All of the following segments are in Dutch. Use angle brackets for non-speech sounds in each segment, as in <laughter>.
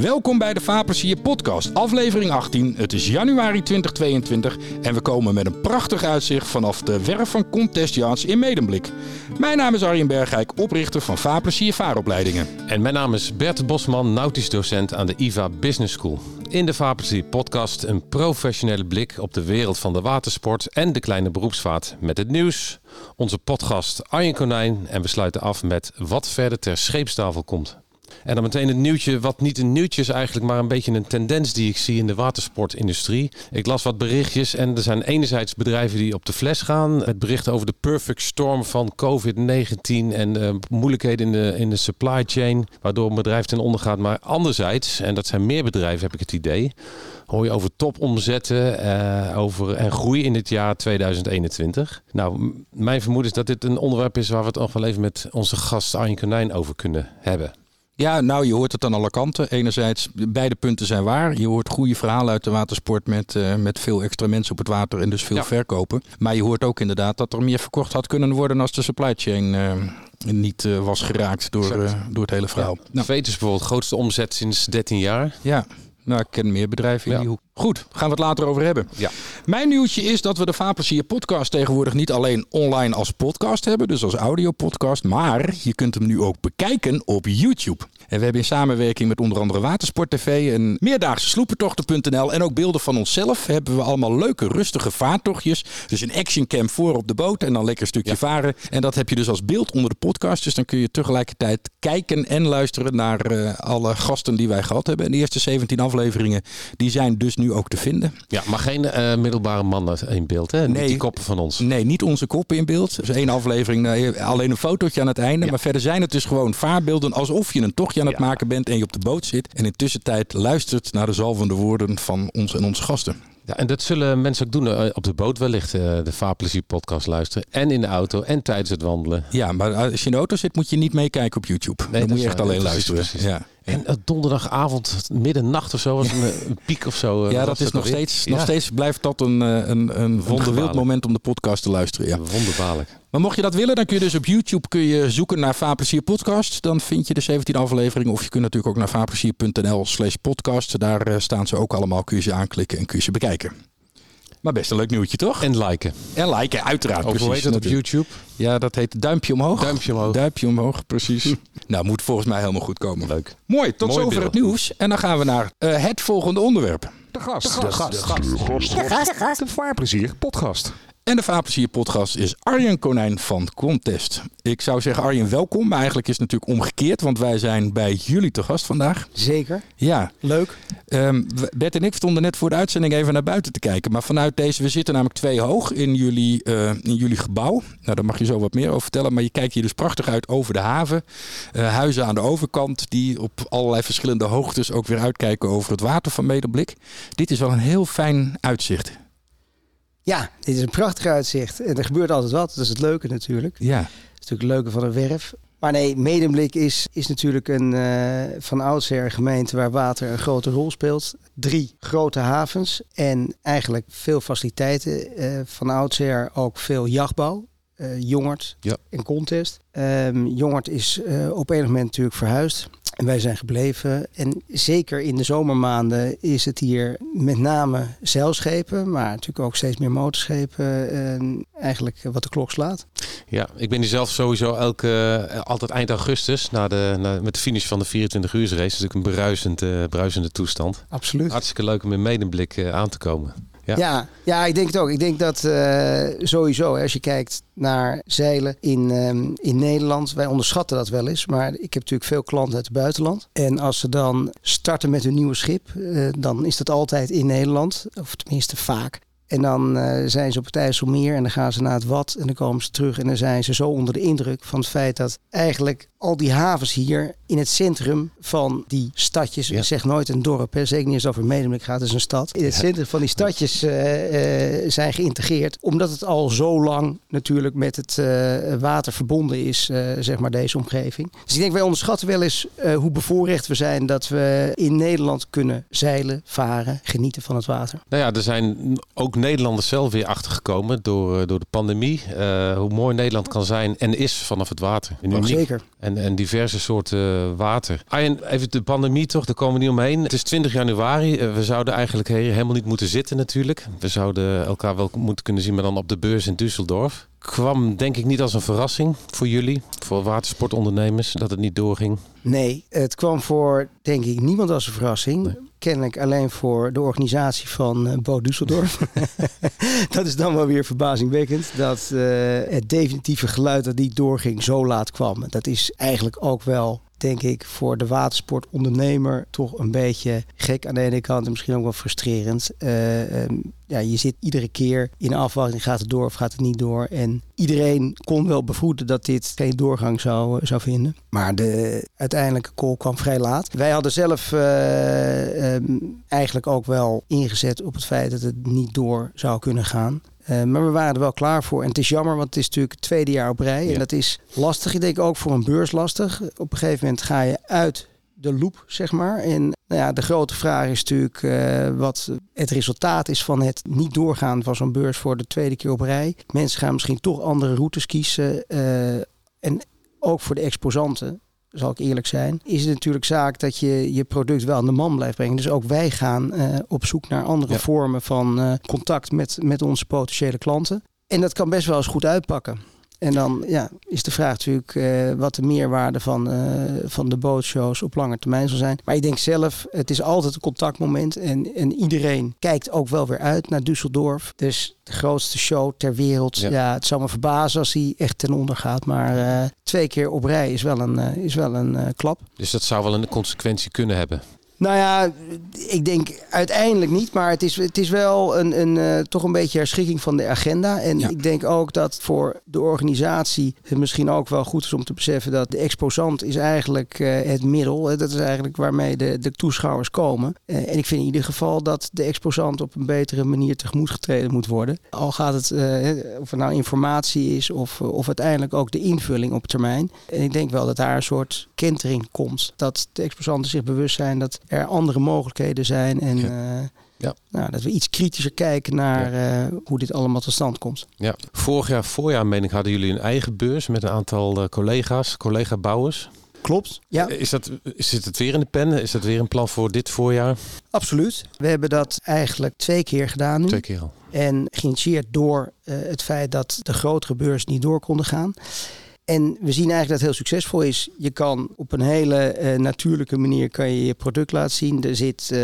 Welkom bij de Vapersier podcast, aflevering 18. Het is januari 2022 en we komen met een prachtig uitzicht vanaf de werf van Contest Yachts in Medemblik. Mijn naam is Arjen Bergijk, oprichter van Vapersier Vaaropleidingen. En mijn naam is Bert Bosman, nautisch docent aan de IVA Business School. In de Vapersier podcast een professionele blik op de wereld van de watersport en de kleine beroepsvaart met het nieuws, onze podcast Arjen Konijn en we sluiten af met wat verder ter scheepstafel komt. En dan meteen het nieuwtje, wat niet een nieuwtje is eigenlijk, maar een beetje een tendens die ik zie in de watersportindustrie. Ik las wat berichtjes en er zijn enerzijds bedrijven die op de fles gaan. Het bericht over de perfect storm van COVID-19 en uh, moeilijkheden in de, in de supply chain, waardoor een bedrijf ten onder gaat. Maar anderzijds, en dat zijn meer bedrijven heb ik het idee, hoor je over topomzetten uh, over, en groei in het jaar 2021. Nou, mijn vermoeden is dat dit een onderwerp is waar we het nog wel even met onze gast Arjen Konijn over kunnen hebben. Ja, nou, je hoort het aan alle kanten. Enerzijds, beide punten zijn waar. Je hoort goede verhalen uit de watersport met, uh, met veel extra mensen op het water en dus veel ja. verkopen. Maar je hoort ook inderdaad dat er meer verkocht had kunnen worden als de supply chain uh, niet uh, was geraakt door, door het hele verhaal. Ja. Nou, Veet is bijvoorbeeld grootste omzet sinds 13 jaar. Ja. Nou, ik ken meer bedrijven in ja. die hoek. Goed, gaan we het later over hebben. Ja. Mijn nieuwtje is dat we de Vapersier podcast tegenwoordig niet alleen online als podcast hebben, dus als audiopodcast, maar je kunt hem nu ook bekijken op YouTube. En we hebben in samenwerking met onder andere Watersport TV en meerdaagse sloepentochten.nl en ook beelden van onszelf hebben we allemaal leuke rustige vaartochtjes. Dus een actioncam voor op de boot en dan lekker een stukje ja. varen. En dat heb je dus als beeld onder de podcast. Dus dan kun je tegelijkertijd kijken en luisteren naar uh, alle gasten die wij gehad hebben. En de eerste 17 afleveringen die zijn dus nu ook te vinden. Ja, maar geen uh, middelbare mannen in beeld, hè? Niet nee, die koppen van ons. Nee, niet onze koppen in beeld. Dus één aflevering, nee, alleen een fotootje aan het einde. Ja. Maar verder zijn het dus gewoon vaarbeelden alsof je een tochtje aan het ja. maken bent en je op de boot zit. En in tussentijd luistert naar de zalvende woorden van ons en onze gasten. Ja, en dat zullen mensen ook doen uh, op de boot wellicht, de Vaarplezier podcast luisteren. En in de auto en tijdens het wandelen. Ja, maar als je in de auto zit moet je niet meekijken op YouTube. Nee, Dan moet je echt alleen luisteren. Precies. Ja. En uh, donderdagavond, middernacht of zo, was een, een piek of zo. ja, dat is nog steeds, nog steeds blijft dat een, een, een wonderwild moment om de podcast te luisteren. Ja. Wonderbaarlijk. Maar mocht je dat willen, dan kun je dus op YouTube kun je zoeken naar Vaarplezier podcast. Dan vind je de 17 afleveringen. Of je kunt natuurlijk ook naar vaarplezier.nl slash podcast. Daar staan ze ook allemaal. Kun je ze aanklikken en kun je ze bekijken. Maar best een leuk nieuwtje, toch? En liken. En liken, uiteraard. Of hoe heet dat op YouTube? Ja, dat heet duimpje omhoog. Duimpje omhoog. Duimpje omhoog, precies. nou, moet volgens mij helemaal goed komen. Leuk. Mooi, tot Mooi zover beeld. het nieuws. En dan gaan we naar uh, het volgende onderwerp. De gast. De gast. De gast. De gast. De gast. De gast. De vaarplezier podcast. En de Vaarplezier podcast is Arjen Konijn van Contest. Ik zou zeggen Arjen welkom, maar eigenlijk is het natuurlijk omgekeerd, want wij zijn bij jullie te gast vandaag. Zeker. Ja. Leuk. Um, Bert en ik stonden net voor de uitzending even naar buiten te kijken, maar vanuit deze, we zitten namelijk twee hoog in jullie, uh, in jullie gebouw. Nou, daar mag je zo wat meer over vertellen, maar je kijkt hier dus prachtig uit over de haven. Uh, huizen aan de overkant die op allerlei verschillende hoogtes ook weer uitkijken over het water van Medeblik. Dit is wel een heel fijn uitzicht. Ja, dit is een prachtig uitzicht. En er gebeurt altijd wat. Dat is het leuke natuurlijk. Ja. Dat is natuurlijk het leuke van een werf. Maar nee, Medemblik is, is natuurlijk een uh, van oudsher gemeente waar water een grote rol speelt. Drie grote havens en eigenlijk veel faciliteiten. Uh, van oudsher ook veel jachtbouw. Uh, Jongert ja. en Contest. Um, Jongert is op enig moment natuurlijk verhuisd. En wij zijn gebleven. En zeker in de zomermaanden is het hier met name zeilschepen, maar natuurlijk ook steeds meer motorschepen. En eigenlijk wat de klok slaat. Ja, ik ben hier zelf sowieso elke, altijd eind augustus, na de, na, met de finish van de 24 uur race. Dus natuurlijk een bruisend, uh, bruisende toestand. Absoluut. Hartstikke leuk om in medemblik uh, aan te komen. Ja. Ja, ja, ik denk het ook. Ik denk dat uh, sowieso, als je kijkt naar zeilen in, um, in Nederland, wij onderschatten dat wel eens. Maar ik heb natuurlijk veel klanten uit het buitenland. En als ze dan starten met hun nieuwe schip, uh, dan is dat altijd in Nederland. Of tenminste vaak. En dan uh, zijn ze op het IJsselmeer en dan gaan ze naar het Wat en dan komen ze terug en dan zijn ze zo onder de indruk van het feit dat eigenlijk al die havens hier in het centrum van die stadjes, ja. ik zeg nooit een dorp, hè, zeker niet het over Medemblik gaat, het is een stad. In het centrum van die stadjes uh, uh, zijn geïntegreerd, omdat het al zo lang natuurlijk met het water verbonden is, zeg maar deze omgeving. Dus ik denk wij onderschatten wel eens hoe bevoorrecht we zijn dat we in Nederland kunnen zeilen, varen, genieten van het water. Nou ja, er zijn ook Nederlanders zelf weer achtergekomen door, eh, door de pandemie. Uh, hoe mooi Nederland kan zijn en is vanaf het water. Uniek. Zeker. En, en diverse soorten water. Arjen, even de pandemie toch, daar komen we niet omheen. Het is 20 januari. we zouden eigenlijk helemaal niet moeten zitten natuurlijk. We zouden elkaar wel moeten kunnen zien, maar dan op de beurs in Düsseldorf kwam denk ik niet als een verrassing voor jullie, voor watersportondernemers, dat het niet doorging. Nee, het kwam voor denk ik niemand als een verrassing. Nee. Kennelijk alleen voor de organisatie van uh, Bo Düsseldorf. <laughs> dat is dan wel weer verbazingwekkend dat uh, het definitieve geluid dat niet doorging zo laat kwam. Dat is eigenlijk ook wel denk ik, voor de watersportondernemer toch een beetje gek aan de ene kant en misschien ook wel frustrerend. Uh, ja, je zit iedere keer in afwachting, gaat het door of gaat het niet door? En iedereen kon wel bevroeden dat dit geen doorgang zou, eh, zou vinden. Maar de uiteindelijke call kwam vrij laat. Wij hadden zelf uh, eigenlijk ook wel ingezet op het feit dat het niet door zou kunnen gaan. Uh, maar we waren er wel klaar voor. En het is jammer, want het is natuurlijk het tweede jaar op rij. En dat is lastig. Ik denk ook voor een beurs lastig. Op een gegeven moment ga je uit de loop, zeg maar. En nou ja, de grote vraag is natuurlijk uh, wat het resultaat is van het niet doorgaan van zo'n beurs voor de tweede keer op rij. Mensen gaan misschien toch andere routes kiezen. Uh, en ook voor de exposanten zal ik eerlijk zijn, is het natuurlijk zaak dat je je product wel aan de man blijft brengen. Dus ook wij gaan uh, op zoek naar andere vormen van uh, contact met, met onze potentiële klanten. En dat kan best wel eens goed uitpakken. En dan ja, is de vraag natuurlijk uh, wat de meerwaarde van, uh, van de bootshows op lange termijn zal zijn. Maar ik denk zelf, het is altijd een contactmoment. En, en iedereen kijkt ook wel weer uit naar Düsseldorf. Dus de grootste show ter wereld. Ja, het zou me verbazen als hij echt ten onder gaat. Maar uh, twee keer op rij is wel een, is wel een klap. Dus dat zou wel een consequentie kunnen hebben. Nou ja, ik denk uiteindelijk niet. Maar het is, het is wel een, een, uh, toch een beetje herschikking van de agenda. En ik denk ook dat voor de organisatie het misschien ook wel goed is om te beseffen dat de exposant is eigenlijk uh, het middel. Dat is eigenlijk waarmee de, de toeschouwers komen. Uh, en ik vind in ieder geval dat de exposant op een betere manier tegemoet getreden moet worden. Al gaat het, of het nou informatie is of, of uiteindelijk ook de invulling op termijn. En ik denk wel dat daar een soort kentering komt. Dat de exposanten zich bewust zijn dat er andere mogelijkheden zijn. En ja. Uh, ja. Nou, dat we iets kritischer kijken naar ja. uh, hoe dit allemaal tot stand komt. Ja. Vorig jaar, voorjaar meen ik, hadden jullie een eigen beurs met een aantal uh, collega's, collega-bouwers. Klopt. Ja. Is dat, zit het weer in de pen? Is dat weer een plan voor dit voorjaar? Absoluut. We hebben dat eigenlijk twee keer gedaan nu. Twee keer al. En geïnitieerd door uh, het feit dat de grotere beurs niet door konden gaan. En we zien eigenlijk dat het heel succesvol is. Je kan op een hele uh, natuurlijke manier kan je, je product laten zien. Er zit, uh,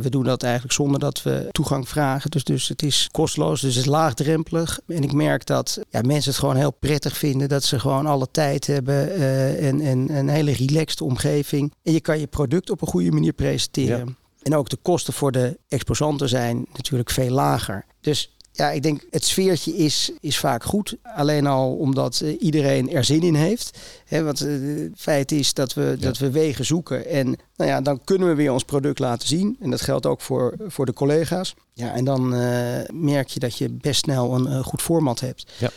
we doen dat eigenlijk zonder dat we toegang vragen. Dus, dus het is kosteloos, dus het is laagdrempelig. En ik merk dat ja, mensen het gewoon heel prettig vinden. Dat ze gewoon alle tijd hebben uh, en, en een hele relaxed omgeving. En je kan je product op een goede manier presenteren. Ja. En ook de kosten voor de exposanten zijn natuurlijk veel lager. Dus ja, ik denk het sfeertje is, is vaak goed. Alleen al omdat uh, iedereen er zin in heeft. He, want uh, het feit is dat we, ja. dat we wegen zoeken. En nou ja, dan kunnen we weer ons product laten zien. En dat geldt ook voor, voor de collega's. Ja, en dan uh, merk je dat je best snel een goed format hebt. Ja.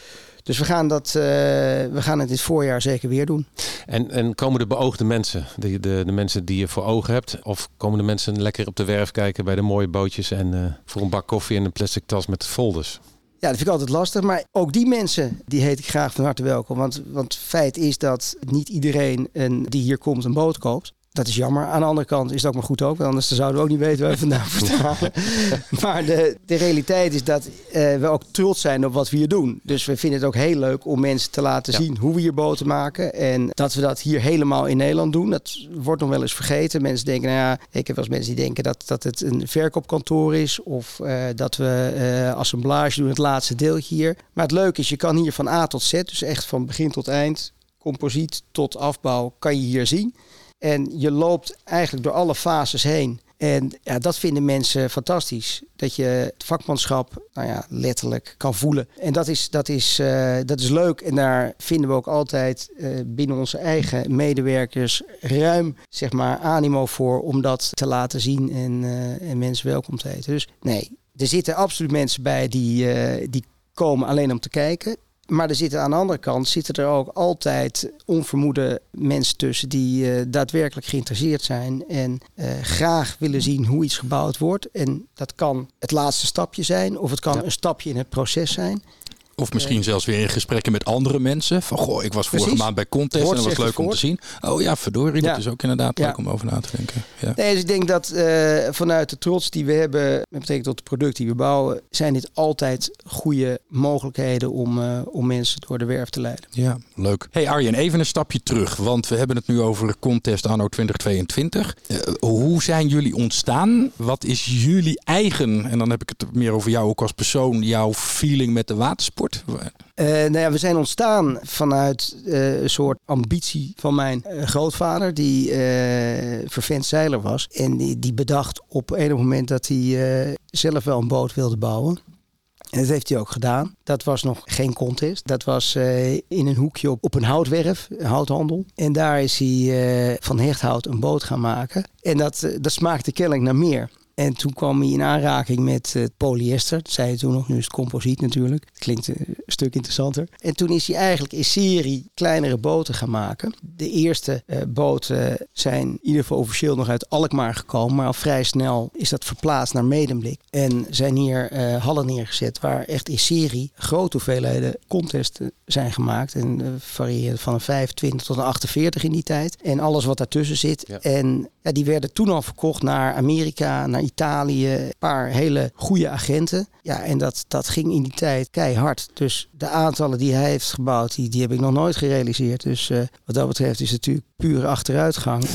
Dus we gaan, dat, uh, we gaan het dit voorjaar zeker weer doen. En, en komen de beoogde mensen, de, de, de mensen die je voor ogen hebt? Of komen de mensen lekker op de werf kijken bij de mooie bootjes en uh, voor een bak koffie en een plastic tas met folders? Ja, dat vind ik altijd lastig. Maar ook die mensen, die heet ik graag van harte welkom. Want, want feit is dat niet iedereen een, die hier komt een boot koopt. Dat is jammer. Aan de andere kant is het ook maar goed ook. Want anders zouden we ook niet weten waar we vandaan <laughs> vertalen. <laughs> maar de, de realiteit is dat uh, we ook trots zijn op wat we hier doen. Dus we vinden het ook heel leuk om mensen te laten ja. zien hoe we hier boten maken. En dat we dat hier helemaal in Nederland doen. Dat wordt nog wel eens vergeten. Mensen denken, nou ja, ik heb wel eens mensen die denken dat, dat het een verkoopkantoor is. Of uh, dat we uh, assemblage doen, het laatste deeltje hier. Maar het leuke is, je kan hier van A tot Z, dus echt van begin tot eind, composiet tot afbouw, kan je hier zien. En je loopt eigenlijk door alle fases heen. En ja, dat vinden mensen fantastisch. Dat je het vakmanschap nou ja, letterlijk kan voelen. En dat is, dat, is, uh, dat is leuk. En daar vinden we ook altijd uh, binnen onze eigen medewerkers ruim zeg maar, animo voor om dat te laten zien en, uh, en mensen welkom te heten. Dus nee, er zitten absoluut mensen bij die, die komen alleen om te kijken. Maar er zitten aan de andere kant zitten er ook altijd onvermoede mensen tussen die uh, daadwerkelijk geïnteresseerd zijn en uh, graag willen zien hoe iets gebouwd wordt. En dat kan het laatste stapje zijn, of het kan ja. een stapje in het proces zijn. Of misschien zelfs weer in gesprekken met andere mensen. Van goh, ik was vorige Precies. maand bij Contest en dat was leuk om te zien. Oh ja, verdorie, ja. dat is ook inderdaad leuk om over na te denken. Ja. Nee, dus ik denk dat uh, vanuit de trots die we hebben met betrekking tot het product die we bouwen, zijn dit altijd goede mogelijkheden om, uh, om mensen door de werf te leiden. Ja, leuk. Hey Arjen, even een stapje terug, want we hebben het nu over Contest anno 2022. Uh, hoe zijn jullie ontstaan? Wat is jullie eigen, en dan heb ik het meer over jou ook als persoon, jouw feeling met de watersport? Uh, nou ja, we zijn ontstaan vanuit uh, een soort ambitie van mijn uh, grootvader, die vervent zeiler was. En die, die bedacht op een moment dat hij zelf wel een boot wilde bouwen. En dat heeft hij ook gedaan. Dat was nog geen contest. Dat was in een hoekje op, op een houtwerf, een houthandel. En daar is hij van hechthout een boot gaan maken. En dat, dat smaakte kennelijk naar meer. En toen kwam hij in aanraking met uh, polyester. Dat zei hij toen nog, nu is het composiet natuurlijk. Het klinkt een stuk interessanter. En toen is hij eigenlijk in serie kleinere boten gaan maken. De eerste uh, boten zijn in ieder geval officieel nog uit Alkmaar gekomen. Maar al vrij snel is dat verplaatst naar Medemblik. En zijn hier uh, hallen neergezet waar echt in serie grote hoeveelheden contesten zijn gemaakt. En uh, van een 25 tot een 48 in die tijd. En alles wat daartussen zit. Ja. En ja, die werden toen al verkocht naar Amerika, naar Italië. Een paar hele goede agenten. Ja, en dat, dat ging in die tijd keihard. Dus de aantallen die hij heeft gebouwd, die, die heb ik nog nooit gerealiseerd. Dus uh, wat dat betreft is het natuurlijk pure achteruitgang. <laughs>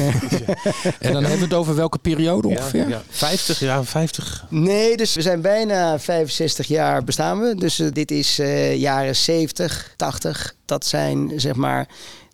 en dan hebben we het over welke periode ongeveer? Ja, ja. 50 jaar, 50? Nee, dus we zijn bijna 65 jaar bestaan we. Dus uh, dit is uh, jaren 70, 80. Dat zijn zeg maar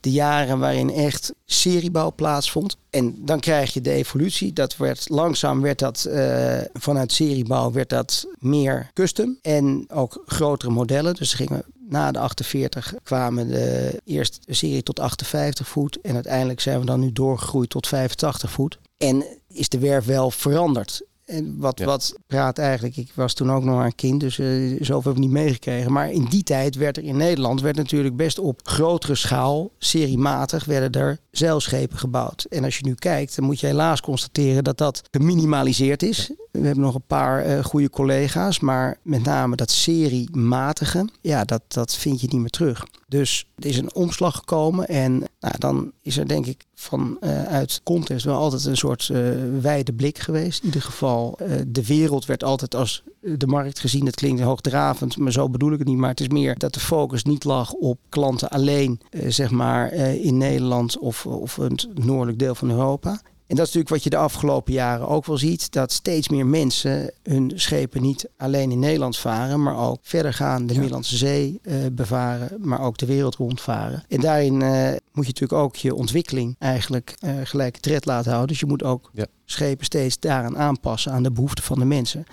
de jaren waarin echt seriebouw plaatsvond. En dan krijg je de evolutie. Dat werd langzaam werd dat uh, vanuit seriebouw werd dat meer custom en ook grotere modellen. Dus gingen na de 48 kwamen de eerste serie tot 58 voet en uiteindelijk zijn we dan nu doorgegroeid tot 85 voet. En is de werf wel veranderd. En wat, ja. wat praat eigenlijk, ik was toen ook nog een kind, dus uh, zoveel heb ik niet meegekregen. Maar in die tijd werd er in Nederland werd natuurlijk best op grotere schaal, seriematig, werden er zeilschepen gebouwd. En als je nu kijkt, dan moet je helaas constateren dat dat geminimaliseerd is. We hebben nog een paar uh, goede collega's, maar met name dat seriematige, ja, dat, dat vind je niet meer terug. Dus er is een omslag gekomen en nou, dan is er denk ik vanuit uh, contest wel altijd een soort uh, wijde blik geweest. In ieder geval, de wereld werd altijd als de markt gezien. Dat klinkt hoogdravend, maar zo bedoel ik het niet. Maar het is meer dat de focus niet lag op klanten alleen, zeg maar, in Nederland of, of het noordelijk deel van Europa. En dat is natuurlijk wat je de afgelopen jaren ook wel ziet. Dat steeds meer mensen hun schepen niet alleen in Nederland varen, maar ook verder gaan, de ja. Middellandse Zee uh, bevaren, maar ook de wereld rondvaren. En daarin uh, moet je natuurlijk ook je ontwikkeling eigenlijk uh, gelijk tred laten houden. Dus je moet ook ja. schepen steeds daaraan aanpassen aan de behoeften van de mensen.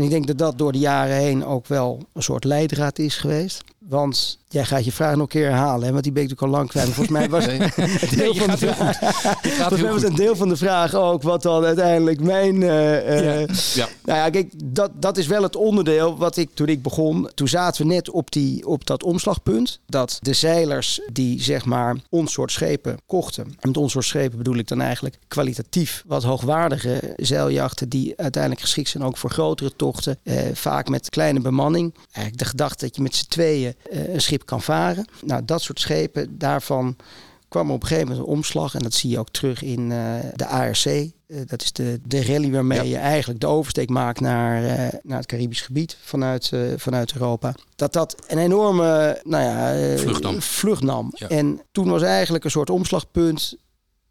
En ik denk dat dat door de jaren heen ook wel een soort leidraad is geweest. Want jij gaat je vraag nog een keer herhalen, hè? want die ben ik natuurlijk al lang kwijt. Volgens mij was, <laughs> nee. een, deel van de vraag, volgens mij was een deel van de vraag ook wat dan uiteindelijk mijn... Uh, uh, ja. Nou ja, kijk, dat, dat is wel het onderdeel wat ik toen ik begon. Toen zaten we net op, die, op dat omslagpunt. Dat de zeilers die zeg maar ons soort schepen kochten. En met ons soort schepen bedoel ik dan eigenlijk kwalitatief wat hoogwaardige zeiljachten. Die uiteindelijk geschikt zijn ook voor grotere tochten. Uh, vaak met kleine bemanning. Eigenlijk de gedachte dat je met z'n tweeën een schip kan varen. Nou, dat soort schepen, daarvan kwam er op een gegeven moment een omslag. En dat zie je ook terug in uh, de ARC. Uh, dat is de, de rally waarmee ja. je eigenlijk de oversteek maakt naar, uh, naar het Caribisch gebied vanuit, vanuit Europa. Dat dat een enorme nou ja, vlucht nam. Vlucht nam. Ja. En toen was eigenlijk een soort omslagpunt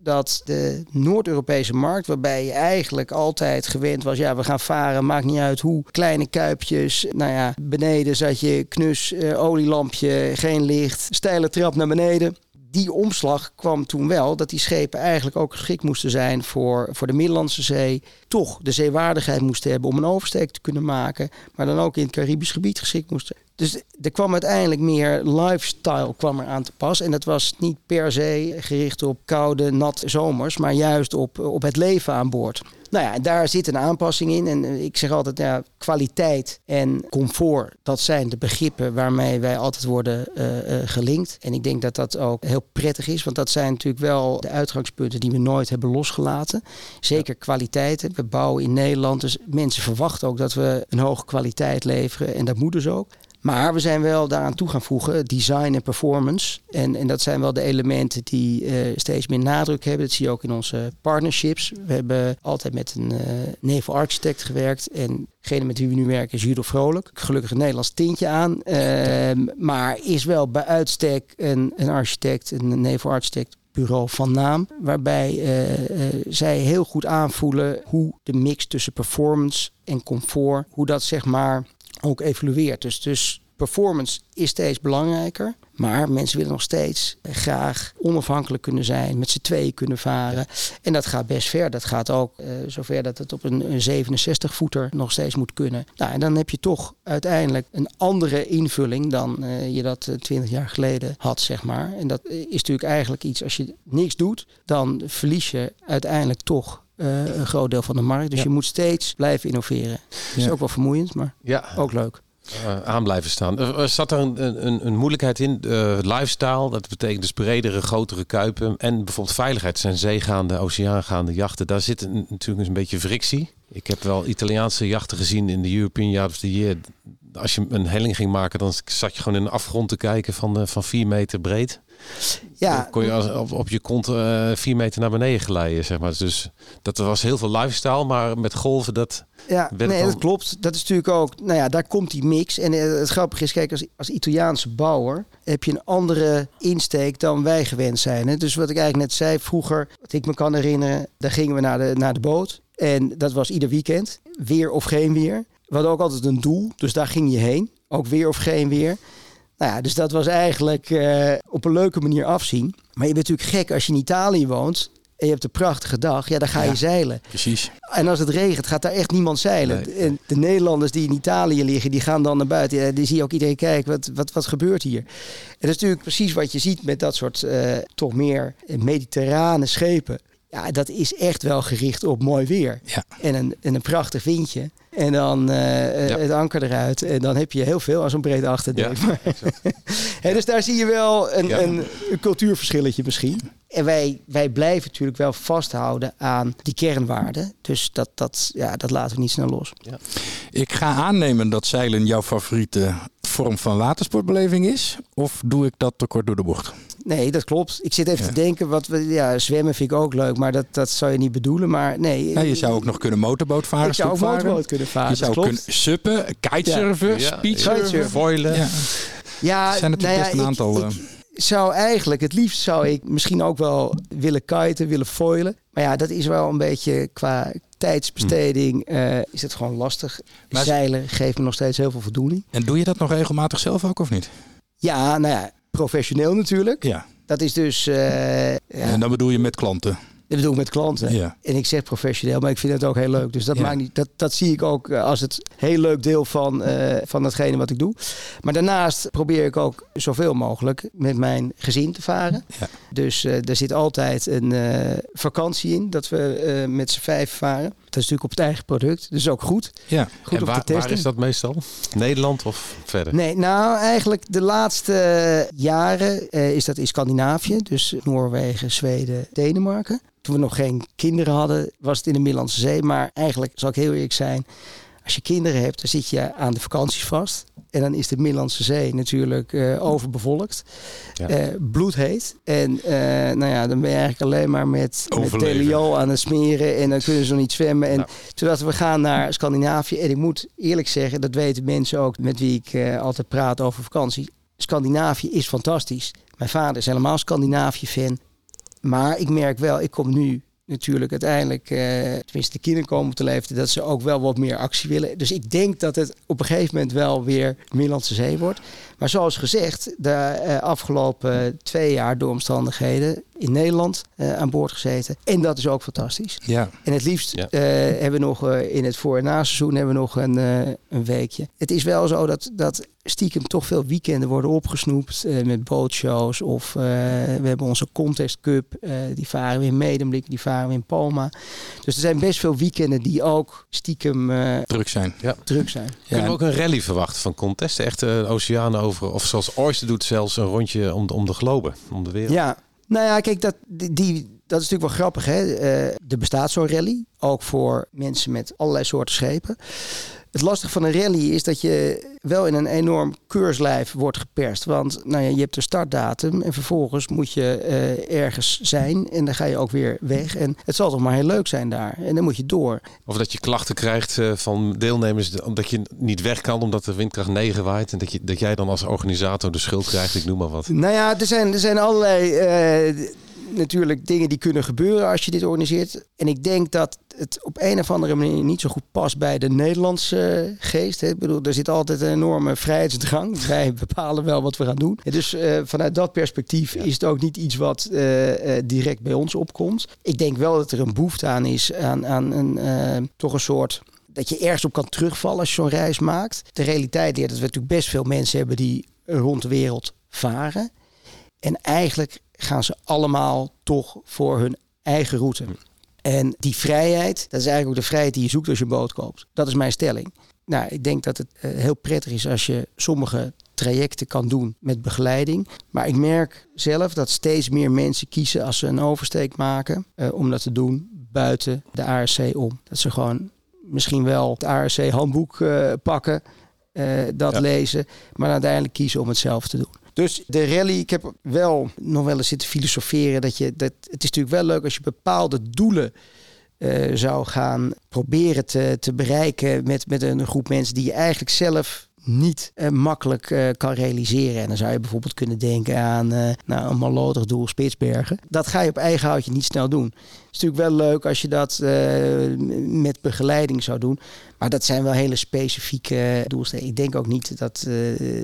dat de Noord-Europese markt, waarbij je eigenlijk altijd gewend was, ja, we gaan varen, maakt niet uit hoe, kleine kuipjes, nou ja, beneden zat je knus, uh, olielampje, geen licht, steile trap naar beneden. Die omslag kwam toen wel dat die schepen eigenlijk ook geschikt moesten zijn voor, voor de Middellandse Zee. Toch de zeewaardigheid moesten hebben om een oversteek te kunnen maken, maar dan ook in het Caribisch gebied geschikt moesten. Dus er kwam uiteindelijk meer lifestyle kwam er aan te pas. En dat was niet per se gericht op koude, nat zomers, maar juist op, op het leven aan boord. Nou ja, daar zit een aanpassing in. En ik zeg altijd, ja, kwaliteit en comfort, dat zijn de begrippen waarmee wij altijd worden uh, uh, gelinkt. En ik denk dat dat ook heel prettig is, want dat zijn natuurlijk wel de uitgangspunten die we nooit hebben losgelaten. Zeker kwaliteiten. We bouwen in Nederland, dus mensen verwachten ook dat we een hoge kwaliteit leveren. En dat moet dus ook. Maar we zijn wel daaraan toe gaan voegen, design en performance. En, en dat zijn wel de elementen die uh, steeds meer nadruk hebben. Dat zie je ook in onze partnerships. We hebben altijd met een uh, nevel architect gewerkt. En degene met wie we nu werken is Judo Vrolijk. Gelukkig een Nederlands tintje aan. Uh, maar is wel bij uitstek een, een architect, een nevel architect bureau van naam. Waarbij uh, zij heel goed aanvoelen hoe de mix tussen performance en comfort, hoe dat zeg maar ook evolueert. Dus, dus performance is steeds belangrijker. Maar mensen willen nog steeds graag onafhankelijk kunnen zijn, met z'n tweeën kunnen varen. En dat gaat best ver. Dat gaat ook uh, zover dat het op een, een 67-voeter nog steeds moet kunnen. Nou, en dan heb je toch uiteindelijk een andere invulling dan uh, je dat uh, 20 jaar geleden had, zeg maar. En dat is natuurlijk eigenlijk iets, als je niks doet, dan verlies je uiteindelijk toch uh, een groot deel van de markt. Dus ja. je moet steeds blijven innoveren. Dat is ja. ook wel vermoeiend, maar ja. ook leuk. Uh, aan blijven staan. Er zat er een, een, een moeilijkheid in? Uh, lifestyle, dat betekent dus bredere, grotere kuipen. En bijvoorbeeld veiligheid zijn zeegaande, oceaangaande jachten. Daar zit een, natuurlijk een beetje frictie. Ik heb wel Italiaanse jachten gezien in de European Yacht of the Year. Als je een helling ging maken, dan zat je gewoon in een afgrond te kijken van, van vier meter breed. Ja. Dan kon je als, op, op je kont uh, vier meter naar beneden glijden, zeg maar. Dus dat was heel veel lifestyle, maar met golven dat... Ja, nee, dan... dat klopt. Dat is natuurlijk ook... Nou ja, daar komt die mix. En het grappige is, kijk, als, als Italiaanse bouwer heb je een andere insteek dan wij gewend zijn. Hè? Dus wat ik eigenlijk net zei, vroeger, wat ik me kan herinneren, daar gingen we naar de, naar de boot. En dat was ieder weekend, weer of geen weer. We hadden ook altijd een doel, dus daar ging je heen. Ook weer of geen weer. Nou ja, dus dat was eigenlijk uh, op een leuke manier afzien. Maar je bent natuurlijk gek als je in Italië woont en je hebt een prachtige dag. Ja, dan ga je ja, zeilen. Precies. En als het regent, gaat daar echt niemand zeilen. Nee. En de Nederlanders die in Italië liggen, die gaan dan naar buiten. Ja, die zie je ook iedereen kijken, wat, wat, wat gebeurt hier? En dat is natuurlijk precies wat je ziet met dat soort uh, toch meer mediterrane schepen. Ja, dat is echt wel gericht op mooi weer. Ja. En, een, en een prachtig windje. En dan uh, ja. het anker eruit. En dan heb je heel veel als een breed achterdek. Ja, <laughs> dus daar zie je wel een, ja. een, een cultuurverschilletje misschien. En wij, wij blijven natuurlijk wel vasthouden aan die kernwaarden. Dus dat, dat, ja, dat laten we niet snel los. Ja. Ik ga aannemen dat zeilen jouw favoriete vorm van watersportbeleving is. Of doe ik dat te kort door de bocht? Nee, dat klopt. Ik zit even ja. te denken, wat we, ja, zwemmen vind ik ook leuk, maar dat, dat zou je niet bedoelen. Maar nee. Ja, je zou ook nog kunnen motorboot varen. Ik zou ook motorboot kunnen varen. Je zou kunnen suppen, kitesurfen, ja. speedsurfen, foilen. Ja, ja zijn natuurlijk nou best een aantal. Ik, ik, zou eigenlijk, het liefst zou ik misschien ook wel willen kiten, willen foilen. Maar ja, dat is wel een beetje qua tijdsbesteding hm. uh, is het gewoon lastig. Maar Zeilen geeft me nog steeds heel veel voldoening. En doe je dat nog regelmatig zelf ook of niet? Ja, nou ja, professioneel natuurlijk. Ja. Dat is dus... Uh, ja. En dan bedoel je met klanten? Dat bedoel ik met klanten. Ja. En ik zeg professioneel, maar ik vind het ook heel leuk. Dus dat, ja. maakt niet, dat, dat zie ik ook als het heel leuk deel van, uh, van datgene wat ik doe. Maar daarnaast probeer ik ook zoveel mogelijk met mijn gezin te varen. Ja. Dus uh, er zit altijd een uh, vakantie in dat we met z'n vijf varen. Dat is natuurlijk op het eigen product, dus ook goed. Ja. goed en om waar, te testen. waar is dat meestal? Nederland of verder? Nee, nou eigenlijk de laatste jaren is dat in Scandinavië. Dus Noorwegen, Zweden, Denemarken toen we nog geen kinderen hadden, was het in de Middellandse Zee. Maar eigenlijk, zal ik heel eerlijk zijn, als je kinderen hebt, dan zit je aan de vakanties vast. En dan is de Middellandse Zee natuurlijk uh, overbevolkt. Ja. Uh, bloedheet. En uh, nou ja, dan ben je eigenlijk alleen maar met, met telio aan het smeren. En dan kunnen ze nog niet zwemmen. En nou. terwijl we gaan naar Scandinavië. En ik moet eerlijk zeggen, dat weten mensen ook met wie ik altijd praat over vakantie. Scandinavië is fantastisch. Mijn vader is helemaal Scandinavië-fan. Maar ik merk wel, ik kom nu natuurlijk uiteindelijk, uh, tenminste de kinderen komen te leven, dat ze ook wel wat meer actie willen. Dus ik denk dat het op een gegeven moment wel weer Middellandse Zee wordt. Maar zoals gezegd, de uh, afgelopen twee jaar door omstandigheden in Nederland uh, aan boord gezeten. En dat is ook fantastisch. Ja. En het liefst ja. hebben we nog in het voor- en na-seizoen hebben we nog een, een weekje. Het is wel zo dat, dat stiekem toch veel weekenden worden opgesnoept uh, met bootshows. Of uh, we hebben onze Contest Cup, uh, die varen we in Medemblik, die varen we in Palma. Dus er zijn best veel weekenden die ook stiekem druk zijn. Ja. Druk zijn. Kunnen we ook een rally verwachten van contesten? Echt de oceanen over, of zoals Oyster doet zelfs een rondje om de, om de globe, om de wereld. Ja, nou ja, kijk, dat, die, dat is natuurlijk wel grappig. Hè? er bestaat zo'n rally, ook voor mensen met allerlei soorten schepen. Het lastige van een rally is dat je wel in een enorm keurslijf wordt geperst. Want nou ja, je hebt de startdatum en vervolgens moet je uh, ergens zijn. En dan ga je ook weer weg. En het zal toch maar heel leuk zijn daar. En dan moet je door. Of dat je klachten krijgt uh, van deelnemers omdat je niet weg kan omdat de windkracht 9 waait. En dat, je, dat jij dan als organisator de schuld krijgt. Ik noem maar wat. Nou ja, er zijn, er zijn allerlei... Uh, natuurlijk dingen die kunnen gebeuren als je dit organiseert. En ik denk dat het op een of andere manier niet zo goed past bij de Nederlandse geest. Hè. Ik bedoel, er zit altijd een enorme vrijheidsdrang. <laughs> Wij bepalen wel wat we gaan doen. dus uh, vanuit dat perspectief is het ook niet iets wat uh, uh, direct bij ons opkomt. Ik denk wel dat er een behoefte aan is aan, aan een, toch een soort dat je ergens op kan terugvallen als je zo'n reis maakt. De realiteit is dat we natuurlijk best veel mensen hebben die rond de wereld varen. En eigenlijk gaan ze allemaal toch voor hun eigen route. En die vrijheid, dat is eigenlijk ook de vrijheid die je zoekt als je een boot koopt. Dat is mijn stelling. Nou, ik denk dat het uh, heel prettig is als je sommige trajecten kan doen met begeleiding. Maar ik merk zelf dat steeds meer mensen kiezen als ze een oversteek maken uh, om dat te doen buiten de ARC om. Dat ze gewoon misschien wel het ARC-handboek uh, pakken, dat ja. lezen, maar uiteindelijk kiezen om het zelf te doen. Dus de rally, ik heb wel nog wel eens zitten filosoferen. Dat je, dat, het is natuurlijk wel leuk als je bepaalde doelen uh, zou gaan proberen te, te bereiken met, met een groep mensen die je eigenlijk zelf niet uh, makkelijk uh, kan realiseren. En dan zou je bijvoorbeeld kunnen denken aan uh, nou, een malotig doel Spitsbergen. Dat ga je op eigen houtje niet snel doen. Het is natuurlijk wel leuk als je dat met begeleiding zou doen. Maar dat zijn wel hele specifieke doelstellingen. Ik denk ook niet dat,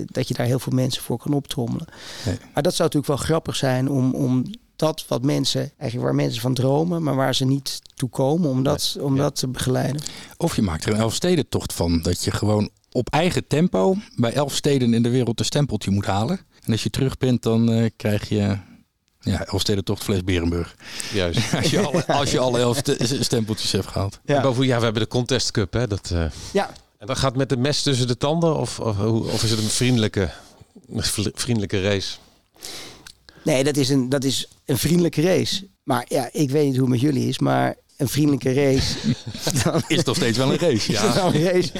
dat je daar heel veel mensen voor kan optrommelen. Nee. Maar dat zou natuurlijk wel grappig zijn om, om dat wat mensen, eigenlijk waar mensen van dromen, maar waar ze niet toe komen, om dat, om ja. dat te begeleiden. Of je maakt er een Elfstedentocht van, dat je gewoon op eigen tempo bij elf steden in de wereld een stempeltje moet halen. En als je terug bent, dan uh, krijg je ja, Elfstedentocht Fles Berenburg. Juist. <laughs> als, je alle, als je alle elf stempeltjes hebt gehaald. Ja. Boven, ja, we hebben de Contest Cup, hè. Dat, uh, ja. En dat gaat met de mes tussen de tanden? Of, of, of is het een vriendelijke, vriendelijke race? Nee, dat is, een, dat is een vriendelijke race. Maar ja, ik weet niet hoe het met jullie is, maar een vriendelijke race. <laughs> dan is toch steeds wel een race. Ja. een race.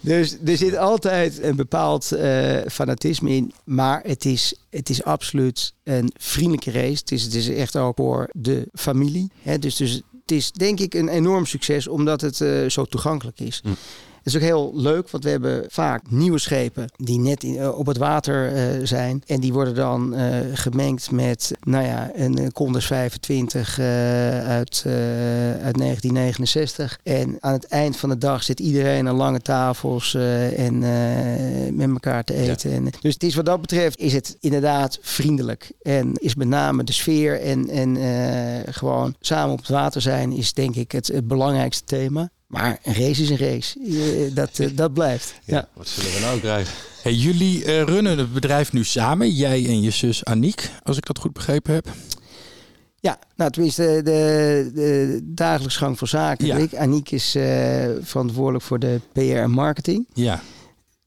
Dus er zit altijd een bepaald uh, fanatisme in. Maar het is, het is absoluut een vriendelijke race. Het is, het is echt ook voor de familie. Hè? Dus, dus het is denk ik een enorm succes omdat het uh, zo toegankelijk is. Mm. Het is ook heel leuk, want we hebben vaak nieuwe schepen die net in, uh, op het water uh, zijn. En die worden dan uh, gemengd met, nou ja, een Condors 25 uit, uit 1969. En aan het eind van de dag zit iedereen aan lange tafels en met elkaar te eten. Ja. En, dus het is wat dat betreft, is het inderdaad vriendelijk. En is met name de sfeer en, en gewoon samen op het water zijn, is denk ik het, het belangrijkste thema. Maar een race is een race. Dat, uh, dat blijft. Ja, ja. Wat zullen we nou krijgen? Hey, jullie uh, runnen het bedrijf nu samen. Jij en je zus Aniek, als ik dat goed begrepen heb. Ja, nou tenminste de, de, de dagelijks gang van zaken. Ja. Ik, Aniek is uh, verantwoordelijk voor de PR en marketing. Ja.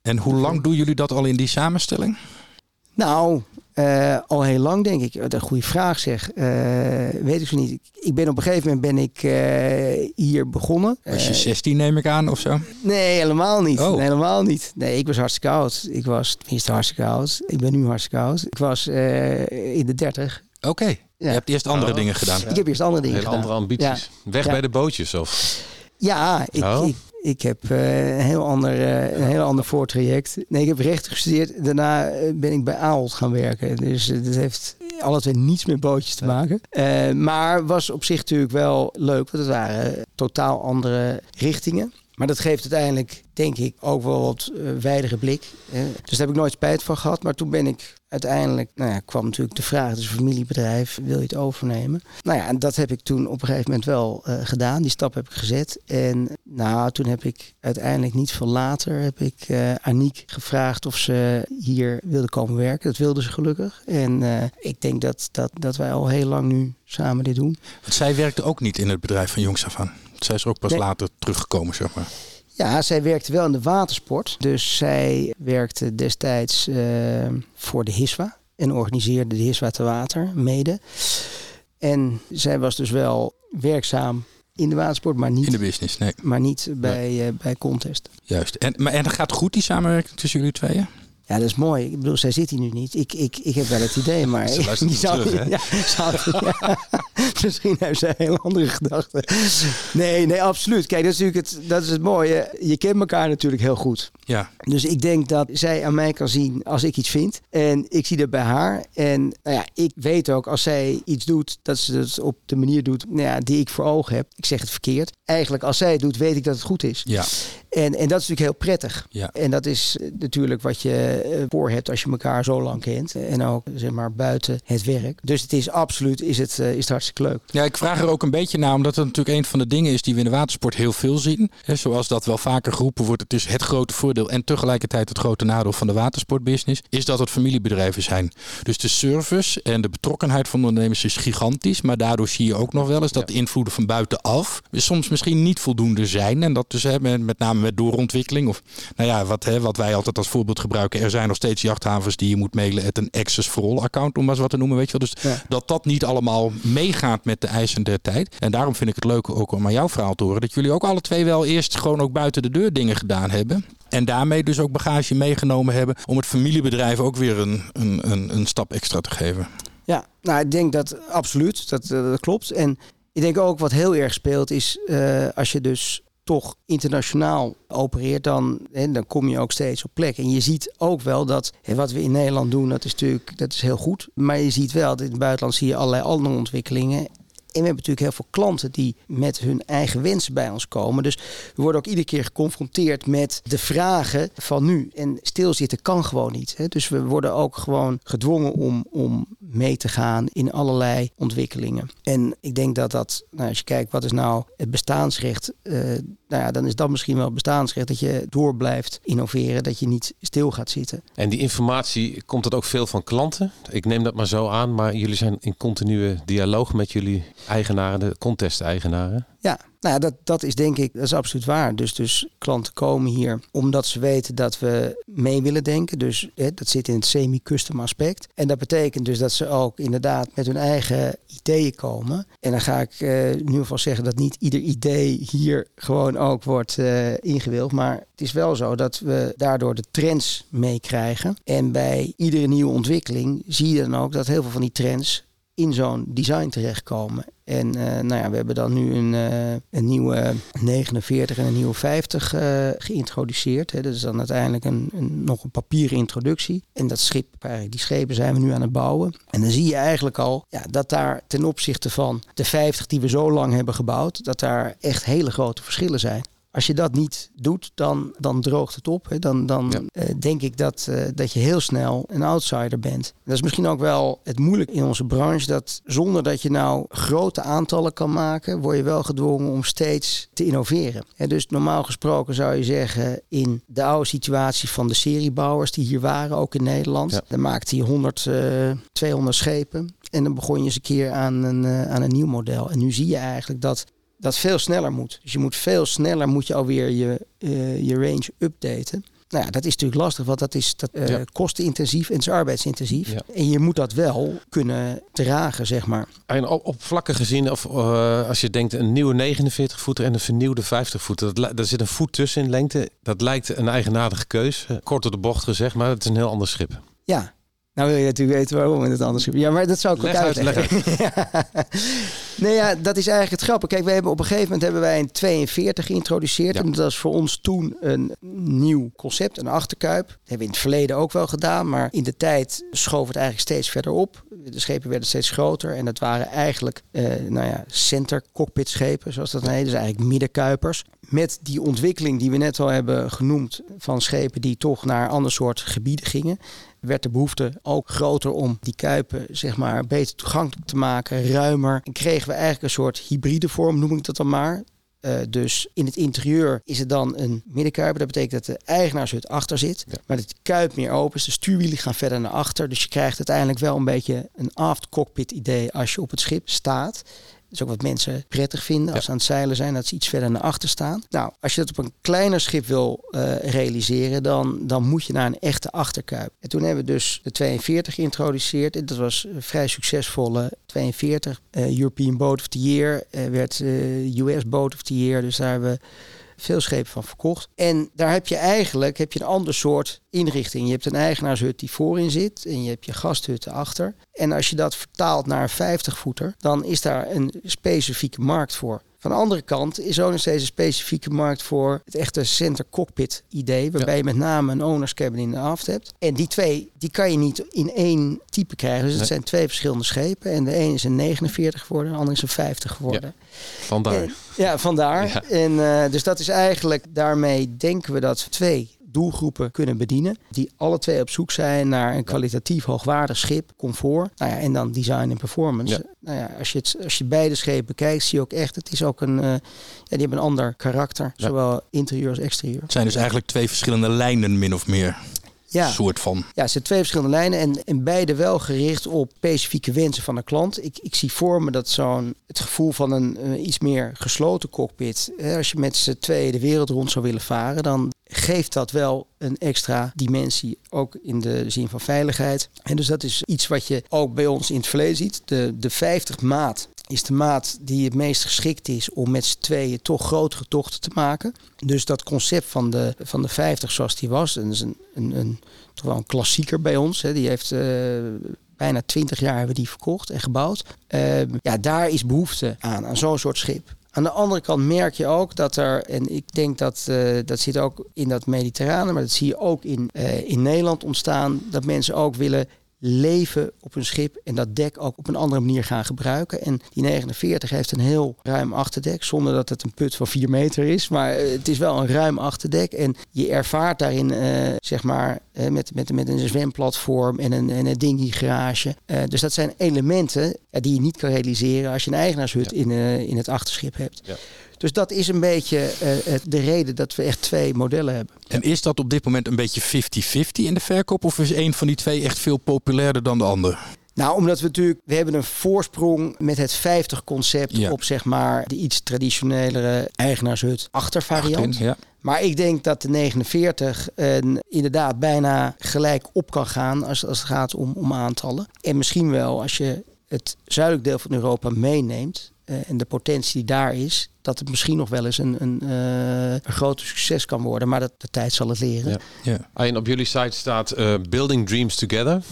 En hoe lang doen jullie dat al in die samenstelling? Nou, uh, al heel lang denk ik. Wat een goede vraag zeg. Uh, weet ik zo niet. Ik ben op een gegeven moment ben ik uh, hier begonnen. Was je 16 neem ik aan of zo? Nee, helemaal niet. Oh. Nee, helemaal niet. Nee, ik was hartstikke oud. Ik was tenminste hartstikke oud. Ik ben nu hartstikke oud. Ik was in de 30. Oké. Okay. Ja. Je hebt eerst andere oh. dingen gedaan. Ik heb eerst andere dingen Hele gedaan. andere ambities. Ja. Weg bij de bootjes of? Ja, ik, oh. ik ik heb uh, een heel ander, uh, een heel ander voortraject. Nee, ik heb recht gestudeerd. Daarna ben ik bij Ahold gaan werken. Dus uh, dat heeft alle twee niets met bootjes te maken. maar was op zich natuurlijk wel leuk. Want het waren totaal andere richtingen. Maar dat geeft uiteindelijk denk ik ook wel wat wijdere blik. Dus daar heb ik nooit spijt van gehad. Maar toen ben ik uiteindelijk, nou ja, kwam natuurlijk de vraag, het is een familiebedrijf, wil je het overnemen? Nou ja, en dat heb ik toen op een gegeven moment wel uh, gedaan. Die stap heb ik gezet. En nou, toen heb ik uiteindelijk niet veel later, heb ik uh, Aniek gevraagd of ze hier wilde komen werken. Dat wilde ze gelukkig. En uh, ik denk dat, dat, dat wij al heel lang nu samen dit doen. Want zij werkte ook niet in het bedrijf van jongs af aan. Zij is er ook pas nee. later teruggekomen, zeg maar. Ja, zij werkte wel in de watersport. Dus zij werkte destijds uh, voor de HISWA en organiseerde de HISWA te water mede. En zij was dus wel werkzaam in de watersport, maar niet in de business, nee. Maar niet bij, nee. uh, bij Contest. Juist. En, maar, en gaat goed die samenwerking tussen jullie tweeën? Ja, dat is mooi. Ik bedoel, zij zit hier nu niet. Ik, ik, ik heb wel het idee, maar... Ze <laughs> die zou, terug, ja, zou, <laughs> ja, misschien heeft zij heel andere gedachten. Nee, nee, absoluut. Kijk, dat is natuurlijk het, dat is het mooie. Je kent elkaar natuurlijk heel goed. Ja. Dus ik denk dat zij aan mij kan zien als ik iets vind. En ik zie dat bij haar. En nou ja, ik weet ook als zij iets doet, dat ze het op de manier doet nou ja, die ik voor ogen heb. Ik zeg het verkeerd. Eigenlijk, als zij het doet, weet ik dat het goed is. Ja. En, en dat is natuurlijk heel prettig. Ja. En dat is natuurlijk wat je voor hebt als je elkaar zo lang kent. En ook zeg maar buiten het werk. Dus het is absoluut is het, is het hartstikke leuk. Ja, ik vraag er ook een beetje naar, omdat het natuurlijk een van de dingen is die we in de watersport heel veel zien. He, zoals dat wel vaker geroepen wordt, het is het grote voordeel en tegelijkertijd het grote nadeel van de watersportbusiness, is dat het familiebedrijven zijn. Dus de service en de betrokkenheid van de ondernemers is gigantisch. Maar daardoor zie je ook nog wel eens dat de invloeden van buitenaf soms misschien niet voldoende zijn. En dat dus hè, met name met doorontwikkeling. Of nou ja, wat, hè, wat wij altijd als voorbeeld gebruiken. Er zijn nog steeds jachthavens die je moet mailen het een access for all account, om maar eens wat te noemen. Weet je wel. Dus ja. dat dat niet allemaal meegaat met de eisen der tijd. En daarom vind ik het leuk ook om aan jouw verhaal te horen. Dat jullie ook alle twee wel eerst gewoon ook buiten de deur dingen gedaan hebben. En daarmee dus ook bagage meegenomen hebben om het familiebedrijf ook weer een, een, een, een stap extra te geven. Ja, nou ik denk dat absoluut, dat, dat klopt. En ik denk ook wat heel erg speelt is uh, als je dus internationaal opereert, dan, hè, dan kom je ook steeds op plek. En je ziet ook wel dat hè, wat we in Nederland doen, dat is natuurlijk dat is heel goed. Maar je ziet wel dat in het buitenland zie je allerlei andere ontwikkelingen. En we hebben natuurlijk heel veel klanten die met hun eigen wensen bij ons komen. Dus we worden ook iedere keer geconfronteerd met de vragen van nu. En stilzitten kan gewoon niet. Hè? Dus we worden ook gewoon gedwongen om, om mee te gaan in allerlei ontwikkelingen. En ik denk dat dat, nou, als je kijkt wat is nou het bestaansrecht. Uh, nou ja, dan is dat misschien wel bestaansrecht dat je door blijft innoveren, dat je niet stil gaat zitten. En die informatie, komt dat ook veel van klanten? Ik neem dat maar zo aan, maar jullie zijn in continue dialoog met jullie eigenaren, de contest-eigenaren? Ja, nou ja, dat, dat is denk ik, dat is absoluut waar. Dus, dus klanten komen hier omdat ze weten dat we mee willen denken. Dus hè, dat zit in het semi-custom aspect. En dat betekent dus dat ze ook inderdaad met hun eigen ideeën komen. En dan ga ik uh, in ieder geval zeggen dat niet ieder idee hier gewoon ook wordt uh, ingewild. Maar het is wel zo dat we daardoor de trends meekrijgen. En bij iedere nieuwe ontwikkeling zie je dan ook dat heel veel van die trends in zo'n design terechtkomen. En uh, nou ja, we hebben dan nu een, uh, een nieuwe 49 en een nieuwe 50 uh, geïntroduceerd. Hè. Dat is dan uiteindelijk een, een, nog een papieren introductie. En dat schip, die schepen zijn we nu aan het bouwen. En dan zie je eigenlijk al ja, dat daar ten opzichte van de 50 die we zo lang hebben gebouwd, dat daar echt hele grote verschillen zijn. Als je dat niet doet, dan, dan droogt het op. Hè. Dan, dan ja. uh, denk ik dat, uh, dat je heel snel een outsider bent. Dat is misschien ook wel het moeilijk in onze branche. Dat zonder dat je nou grote aantallen kan maken, word je wel gedwongen om steeds te innoveren. En dus normaal gesproken zou je zeggen, in de oude situatie van de seriebouwers die hier waren, ook in Nederland. Ja. Dan maakte hij 100, uh, 200 schepen. En dan begon je eens een keer aan een, aan een nieuw model. En nu zie je eigenlijk dat dat veel sneller moet. Dus je moet veel sneller moet je alweer je, uh, je range updaten. Nou ja, dat is natuurlijk lastig, want dat is dat, uh, ja. kostenintensief en is arbeidsintensief. Ja. En je moet dat wel kunnen dragen, zeg maar. En op, op vlakken gezien, of uh, als je denkt een nieuwe 49 voeter en een vernieuwde 50 voeter, dat, daar zit een voet tussen in lengte. Dat lijkt een eigenaardige keus, kort door de bocht gezegd, maar het is een heel ander schip. Ja, Nou wil je natuurlijk weten waarom in het anders schip. Ja, maar dat zou ik ook uit, uitleggen. <laughs> nee, ja, dat is eigenlijk het grappige. Kijk, we hebben op een gegeven moment hebben wij een 42 geïntroduceerd. Ja. En dat was voor ons toen een nieuw concept, een achterkuip. Dat hebben we in het verleden ook wel gedaan. Maar in de tijd schoof het eigenlijk steeds verder op. De schepen werden steeds groter. En dat waren eigenlijk, eh, nou ja, center cockpit schepen, zoals dat heet. Dus eigenlijk middenkuipers. Met die ontwikkeling die we net al hebben genoemd van schepen die toch naar ander soort gebieden gingen werd de behoefte ook groter om die kuipen zeg maar beter toegankelijk te maken, ruimer. En kregen we eigenlijk een soort hybride vorm, noem ik dat dan maar. Eh, dus in het interieur is het dan een middenkuiper. Dat betekent dat de eigenaarshut achter zit. Maar dat de kuip meer open is. De stuurwielen gaan verder naar achter. Dus je krijgt uiteindelijk wel een beetje een aft cockpit idee als je op het schip staat. Dat is ook wat mensen prettig vinden als ze aan het zeilen zijn, dat ze iets verder naar achter staan. Nou, als je dat op een kleiner schip wil eh, realiseren, dan, dan moet je naar een echte achterkuip. En toen hebben we dus de 42 geïntroduceerd. En dat was een vrij succesvolle 42. Eh, European Boat of the Year eh, werd eh, US Boat of the Year. Dus daar hebben we veel schepen van verkocht. En daar heb je eigenlijk heb je een ander soort inrichting. Je hebt een eigenaarshut die voorin zit en je hebt je gasthut achter. En als je dat vertaalt naar een 50 voeter, dan is daar een specifieke markt voor. Van de andere kant is ook nog steeds een specifieke markt voor het echte center cockpit idee, waarbij je met name een owner's cabin in de aft hebt. En die twee, die kan je niet in één type krijgen. Dus het Nee. zijn twee verschillende schepen. En de een is een 49 geworden, de ander is een 50 geworden. Vandaar. En- ja, vandaar. Ja. En eh, dus dat is eigenlijk, daarmee denken we dat we twee doelgroepen kunnen bedienen. Die alle twee op zoek zijn naar een kwalitatief hoogwaardig schip, comfort. Nou ja, en dan design en performance. Ja. Nou ja, als je, het, als je beide schepen bekijkt, zie je ook echt, het is ook een, eh, ja, die hebben een ander karakter. Zowel interieur als exterieur. Het zijn dus eigenlijk twee verschillende lijnen, min of meer. Ja. Soort van. Ja, het zijn twee verschillende lijnen en, en beide wel gericht op specifieke wensen van de klant. Ik, ik zie voor me dat zo'n het gevoel van een eh, iets meer gesloten cockpit. Hè, als je met z'n tweeën de wereld rond zou willen varen, dan geeft dat wel een extra dimensie, ook in de zin van veiligheid. En dus dat is iets wat je ook bij ons in het verleden ziet. De, de 50 maat is de maat die het meest geschikt is om met z'n tweeën toch grotere tochten te maken. Dus dat concept van de, van de 50 zoals die was, dat is een, een, een, toch wel een klassieker bij ons. Hè. Die heeft eh, bijna 20 jaar hebben die verkocht en gebouwd. Eh, ja, daar is behoefte aan, aan zo'n soort schip. Aan de andere kant merk je ook dat er, en ik denk dat eh, dat zit ook in dat mediterrane, maar dat zie je ook in, eh, in Nederland ontstaan, dat mensen ook willen leven op een schip en dat dek ook op een andere manier gaan gebruiken. En die 49 heeft een heel ruim achterdek, zonder dat het een put van 4 meter is. Maar eh, het is wel een ruim achterdek. En je ervaart daarin, eh, zeg maar, eh, met, met, met een zwemplatform en een, en een dingy garage. Eh, dus dat zijn elementen die je niet kan realiseren als je een eigenaarshut in, in het achterschip hebt. Ja. Dus dat is een beetje eh, het- de reden dat we echt twee modellen hebben. En is dat op dit moment een beetje 50-50 in de verkoop? Of is een van die twee echt veel populairder dan de ander? Nou, omdat we natuurlijk, we hebben een voorsprong met het 50 concept Ja. op zeg maar de iets traditionelere eigenaarshut achtervariant. Achterin, ja. Maar ik denk dat de 49 eh, inderdaad bijna gelijk op kan gaan als, als het gaat om, om aantallen. En misschien wel als je het zuidelijk deel van Europa meeneemt eh, en de potentie die daar is, dat het misschien nog wel eens een, een, eh, een groter succes kan worden. Maar dat, de tijd zal het leren. Ja. Ja. En op jullie site staat eh, Building Dreams Together.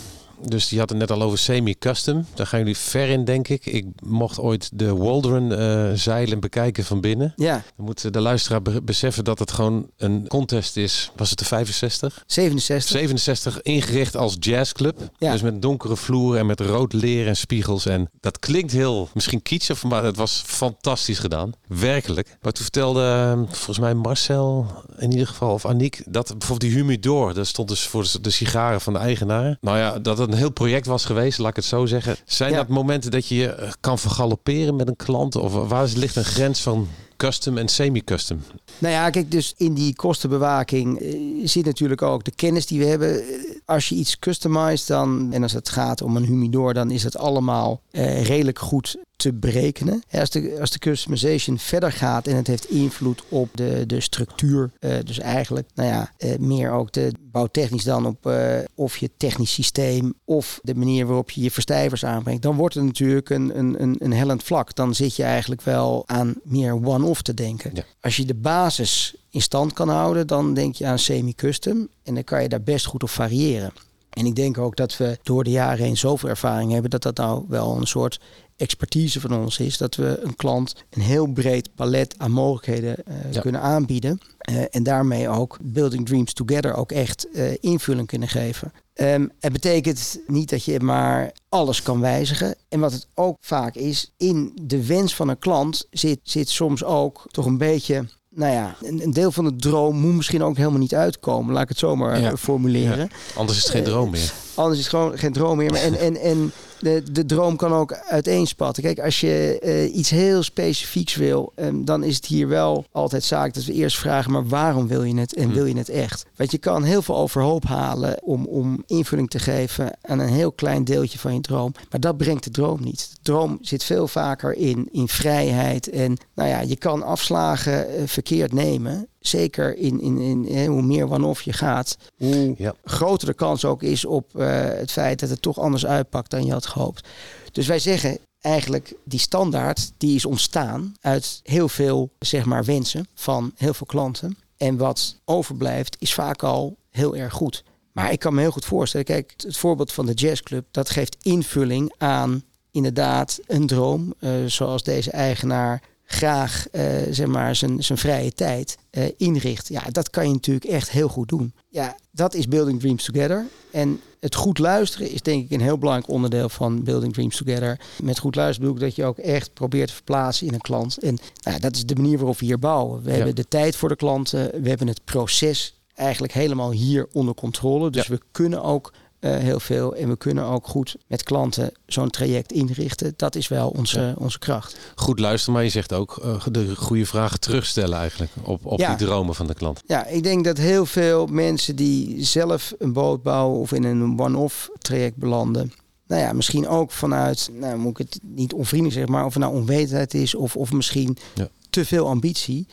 Dus die had het net al over semi-custom. Daar gaan jullie ver in, denk ik. Ik mocht ooit de Waldron eh, zeilen bekijken van binnen. Ja, Dan moet de luisteraar be- beseffen dat het gewoon een contest is. Was het de 65? 67. 67 ingericht als jazzclub. Ja. Dus met donkere vloeren en met rood leer en spiegels. En dat klinkt heel, misschien kitschig, maar het was fantastisch gedaan. Werkelijk. Maar toen vertelde eh, volgens mij Marcel, in ieder geval, of Aniek, dat bijvoorbeeld die humidor, dat stond dus voor de sigaren van de eigenaar. Nou ja, dat het een heel project was geweest, laat ik het zo zeggen. Zijn Ja. dat momenten dat je je eh, kan vergalopperen met een klant? Of waar is- ligt een grens van custom en semi-custom? Nou ja, kijk, dus in die kostenbewaking eh, zit natuurlijk ook de kennis die we hebben. Eh, Als je iets customized dan, en als het gaat om een humidor, dan is het allemaal eh, redelijk goed te berekenen. Als de, als de customization verder gaat en het heeft invloed op de, de structuur, eh, dus eigenlijk, nou ja, eh, meer ook de bouwtechnisch dan op eh, of je technisch systeem of de manier waarop je je verstijvers aanbrengt, dan wordt het natuurlijk een, een, een, een hellend vlak. Dan zit je eigenlijk wel aan meer one-off te denken. Ja. Als je de basis in stand kan houden, dan denk je aan semi-custom. En dan kan je daar best goed op variëren. En ik denk ook dat we door de jaren heen zoveel ervaring hebben dat dat nou wel een soort expertise van ons is. Dat we een klant een heel breed palet aan mogelijkheden uh, kunnen aanbieden. Uh, en daarmee ook Building Dreams Together ook echt uh, invulling kunnen geven. Um, het betekent niet dat je maar alles kan wijzigen. En wat het ook vaak is, in de wens van een klant zit, zit soms ook toch een beetje nou ja, een, deel van de droom moet misschien ook helemaal niet uitkomen. Laat ik het zomaar ja. formuleren. Ja. Anders is het geen droom meer. Anders is het gewoon geen droom meer. Maar en, en, en de, de droom kan ook uiteenspatten. Kijk, als je uh, iets heel specifieks wil, um, dan is het hier wel altijd zaak dat we eerst vragen, maar waarom wil je het en hmm. wil je het echt? Want je kan heel veel overhoop halen om, om invulling te geven aan een heel klein deeltje van je droom. Maar dat brengt de droom niet. De droom zit veel vaker in, in vrijheid. En nou ja, je kan afslagen uh, verkeerd nemen zeker in, in, in, hoe meer one-off je gaat, hoe ja. groter de kans ook is op uh, het feit dat het toch anders uitpakt dan je had gehoopt. Dus wij zeggen eigenlijk die standaard die is ontstaan uit heel veel zeg maar wensen van heel veel klanten. En wat overblijft is vaak al heel erg goed. Maar ik kan me heel goed voorstellen, kijk, het voorbeeld van de jazzclub, dat geeft invulling aan inderdaad een droom, uh, zoals deze eigenaar graag uh, zeg maar zijn, zijn vrije tijd uh, inricht. Ja, dat kan je natuurlijk echt heel goed doen. Ja, dat is Building Dreams Together. En het goed luisteren is denk ik een heel belangrijk onderdeel van Building Dreams Together. Met goed luisteren bedoel ik dat je ook echt probeert te verplaatsen in een klant. En nou, dat is de manier waarop we hier bouwen. We hebben de tijd voor de klanten. We hebben het proces eigenlijk helemaal hier onder controle. Dus we kunnen ook uh, heel veel. En we kunnen ook goed met klanten zo'n traject inrichten. Dat is wel onze, ja. onze kracht. Goed luisteren, maar je zegt ook uh, de goede vragen terugstellen eigenlijk op, op ja. die dromen van de klant. Ja, ik denk dat heel veel mensen die zelf een boot bouwen of in een one-off traject belanden. Nou ja, misschien ook vanuit, nou moet ik het niet onvriendelijk zeggen, maar of het nou onwetendheid is of, of misschien ja. te veel ambitie.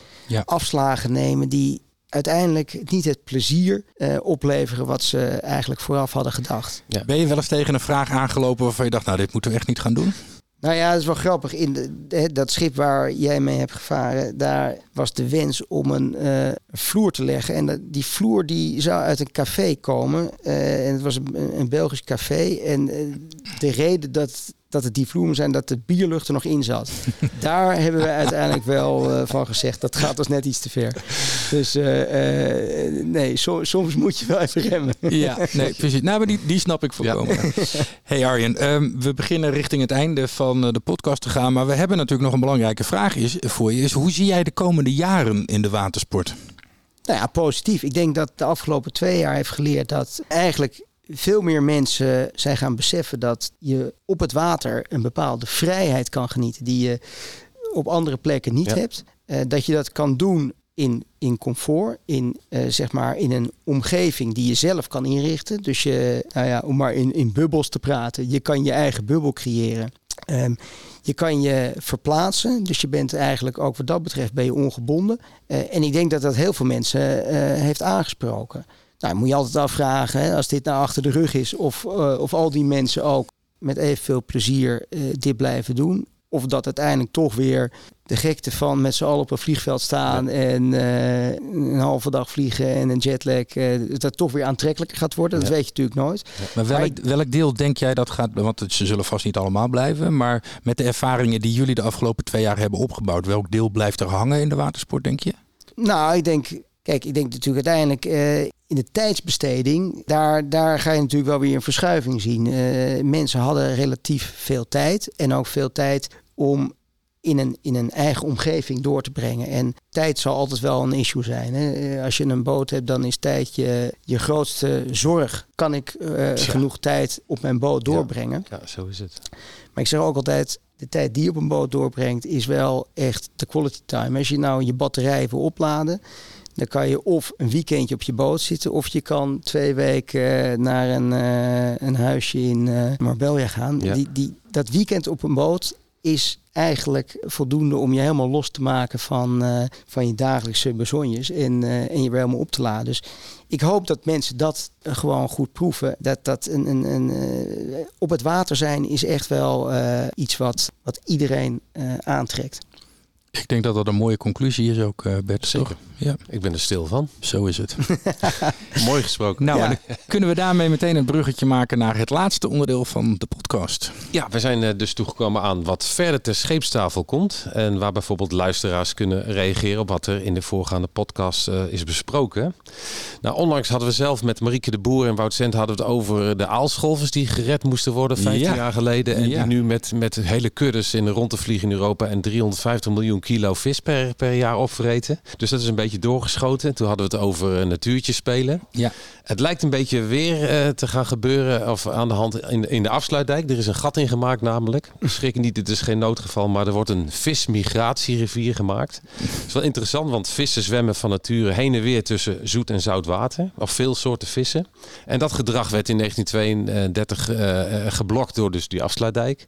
Afslagen nemen die uiteindelijk niet het plezier uh, opleveren wat ze eigenlijk vooraf hadden gedacht. Ja. Ben je wel eens tegen een vraag aangelopen waarvan je dacht, nou dit moeten we echt niet gaan doen? Nou ja, dat is wel grappig. In de, dat schip waar jij mee hebt gevaren, daar was de wens om een uh, vloer te leggen. En die vloer die zou uit een café komen. Uh, en het was een, een Belgisch café. En de reden dat dat het die vloer zijn dat de bierlucht er nog in zat. <laughs> Daar hebben we uiteindelijk wel uh, van gezegd, dat gaat ons net iets te ver. Dus uh, uh, nee, so, soms moet je wel even remmen. ja, nee, precies. Nou, maar die, die snap ik volkomen. Ja. hey Arjen, um, we beginnen richting het einde van de podcast te gaan. Maar we hebben natuurlijk nog een belangrijke vraag is, voor je. Is, hoe zie jij de komende jaren in de watersport? Nou ja, positief. Ik denk dat de afgelopen twee jaar heeft geleerd dat eigenlijk veel meer mensen zijn gaan beseffen dat je op het water een bepaalde vrijheid kan genieten die je op andere plekken niet hebt. Uh, dat je dat kan doen in, in comfort, in, uh, zeg maar in een omgeving die je zelf kan inrichten. Dus je, nou ja, om maar in, in bubbels te praten, je kan je eigen bubbel creëren. Um, je kan je verplaatsen, dus je bent eigenlijk ook wat dat betreft ben je ongebonden. Uh, en ik denk dat dat heel veel mensen heeft aangesproken. Nou, moet je altijd afvragen, hè, als dit nou achter de rug is, of, uh, of al die mensen ook met evenveel plezier uh, dit blijven doen. Of dat uiteindelijk toch weer de gekte van met z'n allen op een vliegveld staan en uh, een halve dag vliegen en een jetlag, dat dat toch weer aantrekkelijker gaat worden. Dat weet je natuurlijk nooit. Ja. Maar welk, welk deel denk jij dat gaat, want ze zullen vast niet allemaal blijven, maar met de ervaringen die jullie de afgelopen twee jaar hebben opgebouwd, welk deel blijft er hangen in de watersport, denk je? Nou, ik denk, kijk, ik denk natuurlijk uiteindelijk in de tijdsbesteding, daar, daar ga je natuurlijk wel weer een verschuiving zien. Uh, mensen hadden relatief veel tijd en ook veel tijd om in een, in een eigen omgeving door te brengen. En tijd zal altijd wel een issue zijn. Hè? Eh, als je een boot hebt, dan is tijd je, je grootste zorg. Kan ik uh, genoeg tijd op mijn boot doorbrengen? Ja, ja, zo is het. Maar ik zeg ook altijd, de tijd die je op een boot doorbrengt, is wel echt de quality time. Als je nou je batterij wil opladen, dan kan je of een weekendje op je boot zitten, of je kan twee weken eh, naar een, uh, een huisje in uh, Marbella gaan. Ja. Die, die, dat weekend op een boot is eigenlijk voldoende om je helemaal los te maken van, uh, van je dagelijkse bezonjes en, uh, en je weer helemaal op te laden. Dus ik hoop dat mensen dat gewoon goed proeven. Dat, dat een, een, een, uh, op het water zijn is echt wel iets wat, wat iedereen aantrekt. Ik denk dat dat een mooie conclusie is ook, uh, Bert. Zeker. Toch? Ja, Ik ben er stil van. zo is het. <laughs> Mooi gesproken. Nou, Ja. en dan kunnen we daarmee meteen een bruggetje maken naar het laatste onderdeel van de podcast. Ja, we zijn eh, dus toegekomen aan wat verder ter scheepstafel komt. En waar bijvoorbeeld luisteraars kunnen reageren op wat er in de voorgaande podcast eh, is besproken. Nou, onlangs hadden we zelf met Marieke de Boer en Wout Zent hadden we het over de aalscholvers die gered moesten worden 15 Ja. jaar geleden. En Ja. die nu met, met hele kuddes in de rond te vliegen in Europa en 350 miljoen kilo vis per, per jaar opvreten. Dus dat is een beetje doorgeschoten. Toen hadden we het over eh, natuurtjes spelen. Ja. Het lijkt een beetje weer eh, te gaan gebeuren of aan de hand in, in de afsluitdijk. Er is een gat ingemaakt namelijk. Schrik niet, dit is geen noodgeval, maar er wordt een vismigratierivier gemaakt. Het is wel interessant, want vissen zwemmen van nature heen en weer tussen zoet en zout water. Of veel soorten vissen. En dat gedrag werd in 1932 eh, eh, geblokt door dus die afsluitdijk.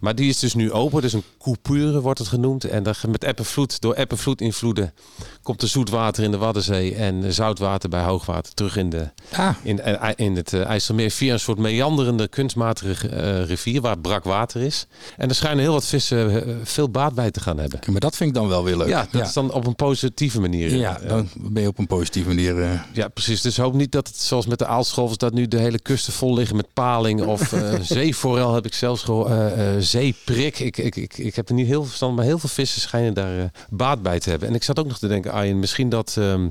Maar die is dus nu open, dus een coupure wordt het genoemd. En met eb en vloed, door eb en vloed invloeden komt er zoet water in de Waddenzee en zoutwater bij hoogwater terug in de Ah, in, eh, in het eh, IJsselmeer via een soort meanderende kunstmatige eh, rivier waar brak water is. En er schijnen heel wat vissen veel baat bij te gaan hebben. maar dat vind ik dan wel weer leuk. Ja, dat is dan op een positieve manier. Ja, dan ben je op een positieve manier. ja, precies. Dus hoop niet dat het zoals met de aalscholvers dat nu de hele kusten vol liggen met paling of eh <laughs> zeeforel heb ik zelfs gehoord. eh, eh, zeeprik. Ik, ik, ik, ik heb er niet heel veel verstand, maar heel veel vissen schijnen daar eh, baat bij te hebben. En ik zat ook nog te denken, Arjen, misschien dat, ehm,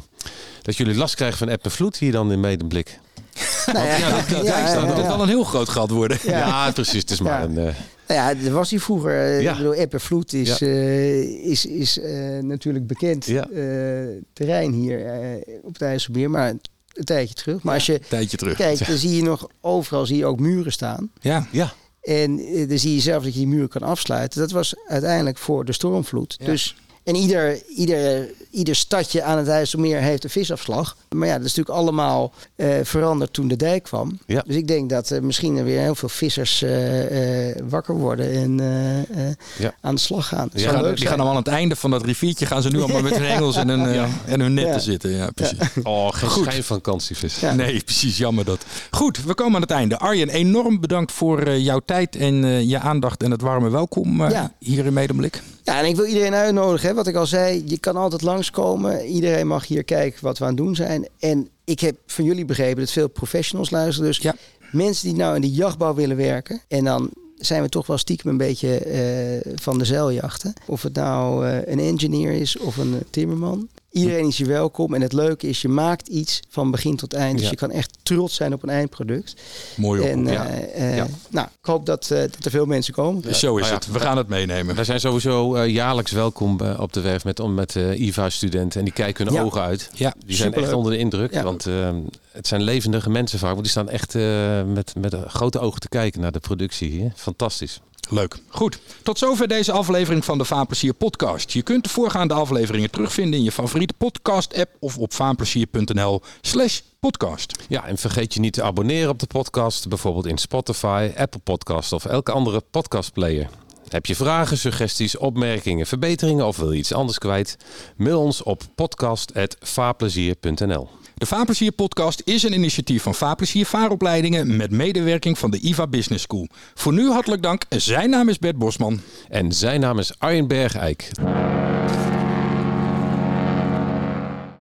dat jullie last krijgen van eb en vloed hier dan in Medemblik. <laughs> Nou ja, ja, dat, dat, ja, dat ja. wel een heel groot gat worden. Ja. Ja, precies. Het is maar Ja. een... eh, Nou ja, er was hij vroeger. eh, Ja. Ik bedoel, en vloed is, Ja. eh, is, is eh, natuurlijk bekend Ja. eh, terrein hier eh, op het IJsselmeer. Maar een, een tijdje terug. Maar als je Tijdje terug. kijkt, dan zie je nog overal zie je ook muren staan. Ja, ja, En eh, dan zie je zelf dat je die muren kan afsluiten. Dat was uiteindelijk voor de stormvloed. Ja. Dus, en ieder, ieder, ieder stadje aan het IJsselmeer heeft een visafslag. Maar ja, dat is natuurlijk allemaal eh, veranderd toen de dijk kwam. Ja. Dus ik denk dat eh, misschien er weer heel veel vissers eh, eh, wakker worden en eh, eh, Ja. aan de slag gaan. Zou gaan, leuk die zijn. gaan allemaal aan het einde van dat riviertje gaan ze nu allemaal met hun <laughs> hengels en hun, en hun netten Ja. zitten. Ja, precies. <laughs> Oh, geen Goed. schijn van kansievis. Ja. Nee, precies. Jammer dat. Goed, we komen aan het einde. Arjen, enorm bedankt voor eh, jouw tijd en eh, je aandacht en het warme welkom eh, Ja. hier in Medemblik. Ja, en ik wil iedereen uitnodigen. Hè. Wat ik al zei, je kan altijd langskomen. Iedereen mag hier kijken wat we aan het doen zijn. En ik heb van jullie begrepen dat veel professionals luisteren. Dus Ja. mensen die nou in de jachtbouw willen werken. En dan zijn we toch wel stiekem een beetje eh, van de zeiljachten. Of het nou eh, een engineer is of een timmerman. Iedereen is hier welkom. En het leuke is, je maakt iets van begin tot eind. Dus Ja. je kan echt trots zijn op een eindproduct. Mooi En op. eh, ja. eh, Ja. nou, ik hoop dat, eh, dat er veel mensen komen. Zo is Nou ja, het. We gaan het meenemen. Wij zijn sowieso eh, jaarlijks welkom op de werf met, om- met eh, IVA-studenten. En die kijken hun Ja. ogen uit. Ja, Die zijn echt onder de indruk. Ja. Want eh, het zijn levendige mensen vaak. Want die staan echt eh, met, met grote ogen te kijken naar de productie hier. Fantastisch. Leuk. Goed. Tot zover deze aflevering van de Vaanplezier podcast. Je kunt de voorgaande afleveringen terugvinden in je favoriete podcast app of op vaanplezier.nl slash podcast. Ja, en vergeet je niet te abonneren op de podcast. Bijvoorbeeld in Spotify, Apple Podcast of elke andere podcastplayer. Heb je vragen, suggesties, opmerkingen, verbeteringen of wil je iets anders kwijt? Mail ons op podcast.vaarplezier.nl De Vaarplezier podcast is een initiatief van Vaarplezier Vaaropleidingen met medewerking van de IVA Business School. Voor nu hartelijk dank. Zijn naam is Bert Bosman. En zijn naam is Arjen Bergijk.